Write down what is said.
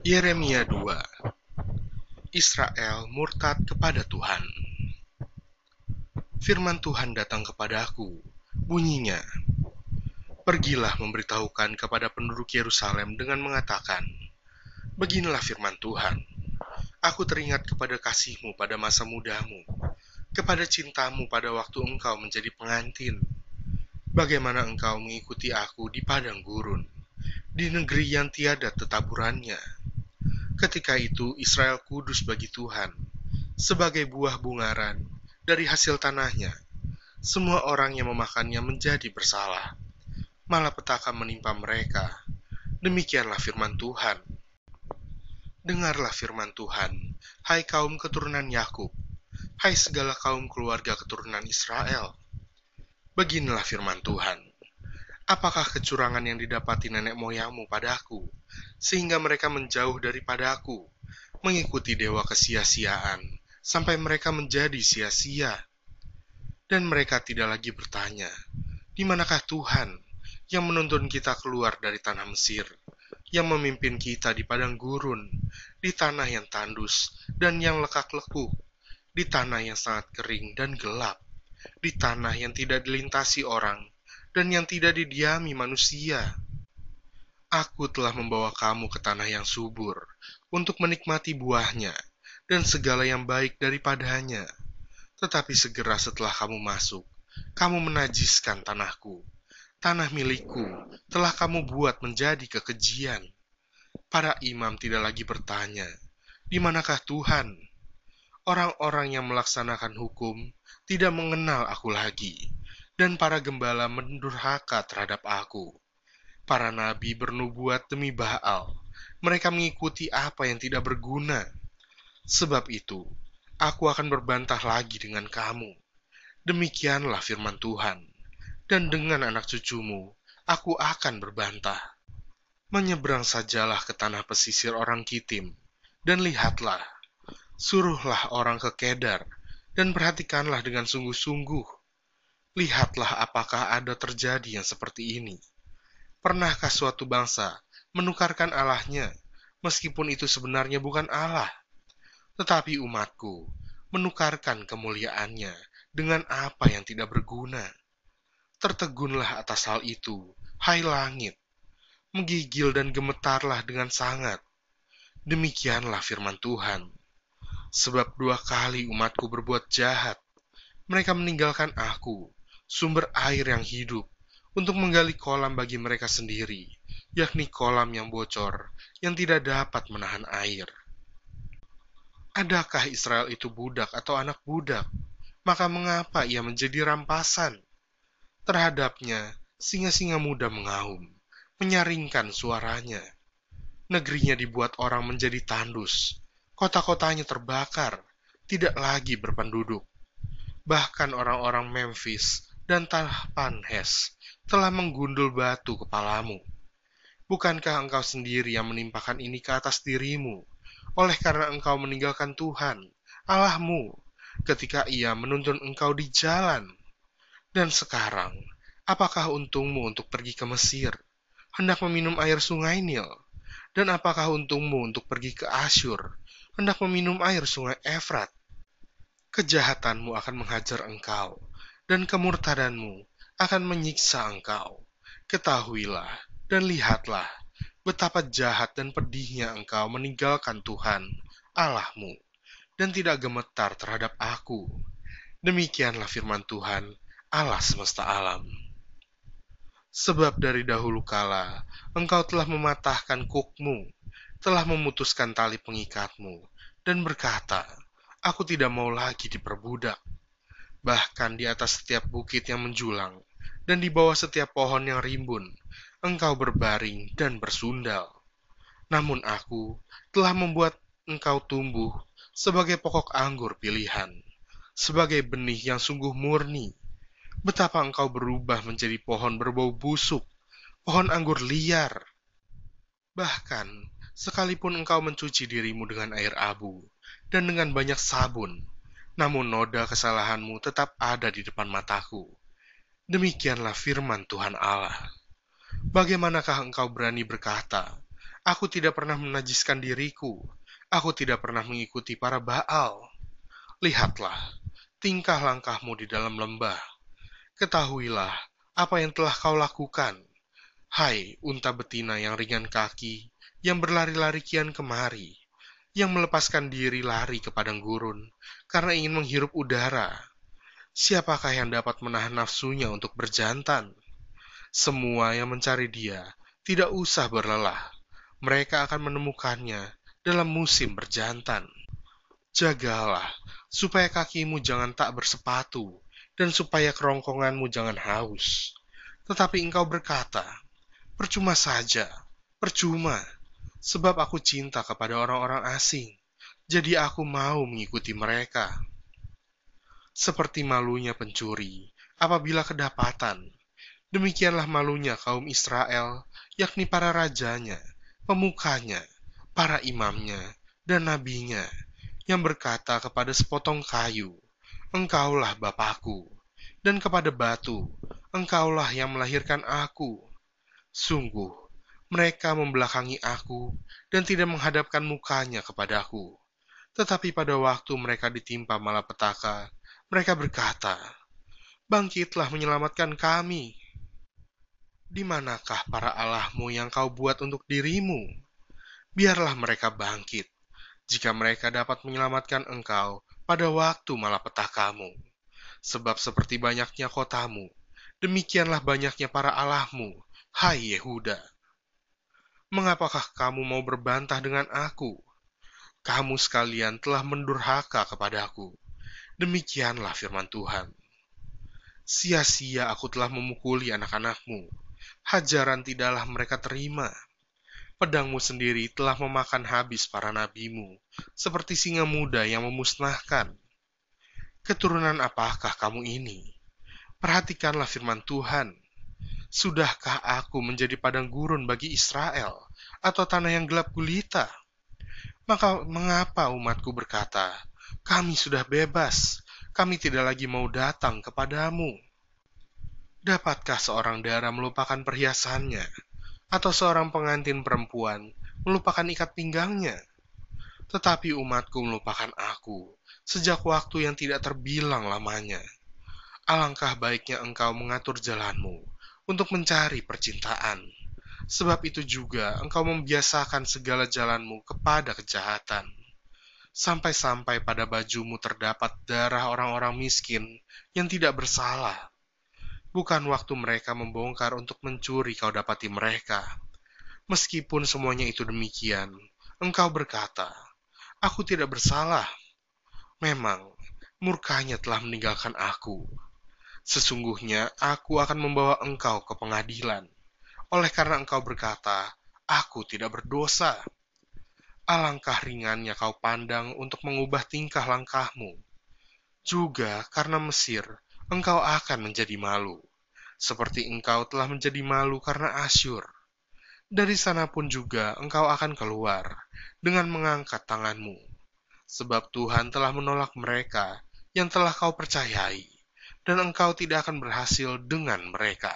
Yeremia 2 Israel murtad kepada Tuhan. Firman Tuhan datang kepadaku, bunyinya, Pergilah memberitahukan kepada penduduk Yerusalem dengan mengatakan, Beginilah firman Tuhan, Aku teringat kepada kasihmu pada masa mudamu, kepada cintamu pada waktu engkau menjadi pengantin, bagaimana engkau mengikuti aku di padang gurun, di negeri yang tiada tetaburannya. Ketika itu Israel kudus bagi Tuhan, sebagai buah bungaran dari hasil tanahnya. Semua orang yang memakannya menjadi bersalah. Malapetaka menimpa mereka. Demikianlah firman Tuhan. Dengarlah firman Tuhan, hai kaum keturunan Yakub, hai segala kaum keluarga keturunan Israel. Beginilah firman Tuhan. Apakah kecurangan yang didapati nenek moyangmu padaku, sehingga mereka menjauh daripada aku, mengikuti dewa kesia-siaan, sampai mereka menjadi sia-sia? Dan mereka tidak lagi bertanya, di manakah Tuhan yang menuntun kita keluar dari tanah Mesir, yang memimpin kita di padang gurun, di tanah yang tandus dan yang lekak-lekuk, di tanah yang sangat kering dan gelap, di tanah yang tidak dilintasi orang, dan yang tidak didiami manusia. Aku telah membawa kamu ke tanah yang subur, untuk menikmati buahnya, dan segala yang baik daripadanya. Tetapi segera setelah kamu masuk, kamu menajiskan tanahku. Tanah milikku telah kamu buat menjadi kekejian. Para imam tidak lagi bertanya, di manakah Tuhan? Orang-orang yang melaksanakan hukum tidak mengenal aku lagi dan para gembala mendurhaka terhadap aku. Para nabi bernubuat demi Baal. Mereka mengikuti apa yang tidak berguna. Sebab itu, aku akan berbantah lagi dengan kamu. Demikianlah firman Tuhan. Dan dengan anak cucumu, aku akan berbantah. Menyeberang sajalah ke tanah pesisir orang Kitim, dan lihatlah, suruhlah orang ke Kedar, dan perhatikanlah dengan sungguh-sungguh Lihatlah apakah ada terjadi yang seperti ini. Pernahkah suatu bangsa menukarkan Allahnya, meskipun itu sebenarnya bukan Allah? Tetapi umatku menukarkan kemuliaannya dengan apa yang tidak berguna. Tertegunlah atas hal itu, hai langit. Menggigil dan gemetarlah dengan sangat. Demikianlah firman Tuhan. Sebab dua kali umatku berbuat jahat. Mereka meninggalkan aku sumber air yang hidup untuk menggali kolam bagi mereka sendiri, yakni kolam yang bocor yang tidak dapat menahan air. Adakah Israel itu budak atau anak budak? Maka mengapa ia menjadi rampasan? Terhadapnya, singa-singa muda mengaum, menyaringkan suaranya. Negerinya dibuat orang menjadi tandus, kota-kotanya terbakar, tidak lagi berpenduduk. Bahkan orang-orang Memphis dan Tahpanhes telah menggundul batu kepalamu. Bukankah engkau sendiri yang menimpakan ini ke atas dirimu, oleh karena engkau meninggalkan Tuhan, Allahmu, ketika ia menuntun engkau di jalan? Dan sekarang, apakah untungmu untuk pergi ke Mesir, hendak meminum air sungai Nil? Dan apakah untungmu untuk pergi ke Asyur, hendak meminum air sungai Efrat? Kejahatanmu akan menghajar engkau, dan kemurtadanmu akan menyiksa engkau. Ketahuilah dan lihatlah betapa jahat dan pedihnya engkau meninggalkan Tuhan, Allahmu, dan tidak gemetar terhadap aku. Demikianlah firman Tuhan, Allah semesta alam. Sebab dari dahulu kala, engkau telah mematahkan kukmu, telah memutuskan tali pengikatmu, dan berkata, Aku tidak mau lagi diperbudak bahkan di atas setiap bukit yang menjulang, dan di bawah setiap pohon yang rimbun, engkau berbaring dan bersundal. Namun aku telah membuat engkau tumbuh sebagai pokok anggur pilihan, sebagai benih yang sungguh murni. Betapa engkau berubah menjadi pohon berbau busuk, pohon anggur liar. Bahkan, sekalipun engkau mencuci dirimu dengan air abu dan dengan banyak sabun, namun noda kesalahanmu tetap ada di depan mataku. Demikianlah firman Tuhan Allah. Bagaimanakah engkau berani berkata, Aku tidak pernah menajiskan diriku. Aku tidak pernah mengikuti para Baal. Lihatlah, tingkah langkahmu di dalam lembah. Ketahuilah apa yang telah kau lakukan. Hai unta betina yang ringan kaki, yang berlari-lari kian kemari, yang melepaskan diri lari ke padang gurun, karena ingin menghirup udara. Siapakah yang dapat menahan nafsunya untuk berjantan? Semua yang mencari dia tidak usah berlelah. Mereka akan menemukannya dalam musim berjantan. Jagalah supaya kakimu jangan tak bersepatu dan supaya kerongkonganmu jangan haus. Tetapi engkau berkata, percuma saja, percuma, sebab aku cinta kepada orang-orang asing, jadi aku mau mengikuti mereka. Seperti malunya pencuri apabila kedapatan, demikianlah malunya kaum Israel, yakni para rajanya, pemukanya, para imamnya, dan nabinya, yang berkata kepada sepotong kayu, Engkaulah Bapakku, dan kepada batu, Engkaulah yang melahirkan aku. Sungguh, mereka membelakangi aku dan tidak menghadapkan mukanya kepadaku. Tetapi pada waktu mereka ditimpa malapetaka, mereka berkata, Bangkitlah menyelamatkan kami. Di manakah para Allahmu yang kau buat untuk dirimu? Biarlah mereka bangkit, jika mereka dapat menyelamatkan engkau pada waktu malapetakamu. Sebab seperti banyaknya kotamu, demikianlah banyaknya para Allahmu, hai Yehuda. Mengapakah kamu mau berbantah dengan aku? Kamu sekalian telah mendurhaka kepadaku Demikianlah firman Tuhan. Sia-sia aku telah memukuli anak-anakmu. Hajaran tidaklah mereka terima. Pedangmu sendiri telah memakan habis para nabimu, seperti singa muda yang memusnahkan. Keturunan apakah kamu ini? Perhatikanlah firman Tuhan. Sudahkah aku menjadi padang gurun bagi Israel, atau tanah yang gelap gulita? Maka mengapa umatku berkata, kami sudah bebas, kami tidak lagi mau datang kepadamu. Dapatkah seorang darah melupakan perhiasannya, atau seorang pengantin perempuan melupakan ikat pinggangnya? Tetapi umatku melupakan aku sejak waktu yang tidak terbilang lamanya. Alangkah baiknya engkau mengatur jalanmu untuk mencari percintaan, sebab itu juga engkau membiasakan segala jalanmu kepada kejahatan sampai-sampai pada bajumu terdapat darah orang-orang miskin yang tidak bersalah. Bukan waktu mereka membongkar untuk mencuri kau dapati mereka. Meskipun semuanya itu demikian, engkau berkata, Aku tidak bersalah. Memang, murkanya telah meninggalkan aku. Sesungguhnya aku akan membawa engkau ke pengadilan. Oleh karena engkau berkata, Aku tidak berdosa alangkah ringannya kau pandang untuk mengubah tingkah langkahmu. Juga karena Mesir, engkau akan menjadi malu, seperti engkau telah menjadi malu karena Asyur. Dari sana pun juga engkau akan keluar dengan mengangkat tanganmu, sebab Tuhan telah menolak mereka yang telah kau percayai, dan engkau tidak akan berhasil dengan mereka.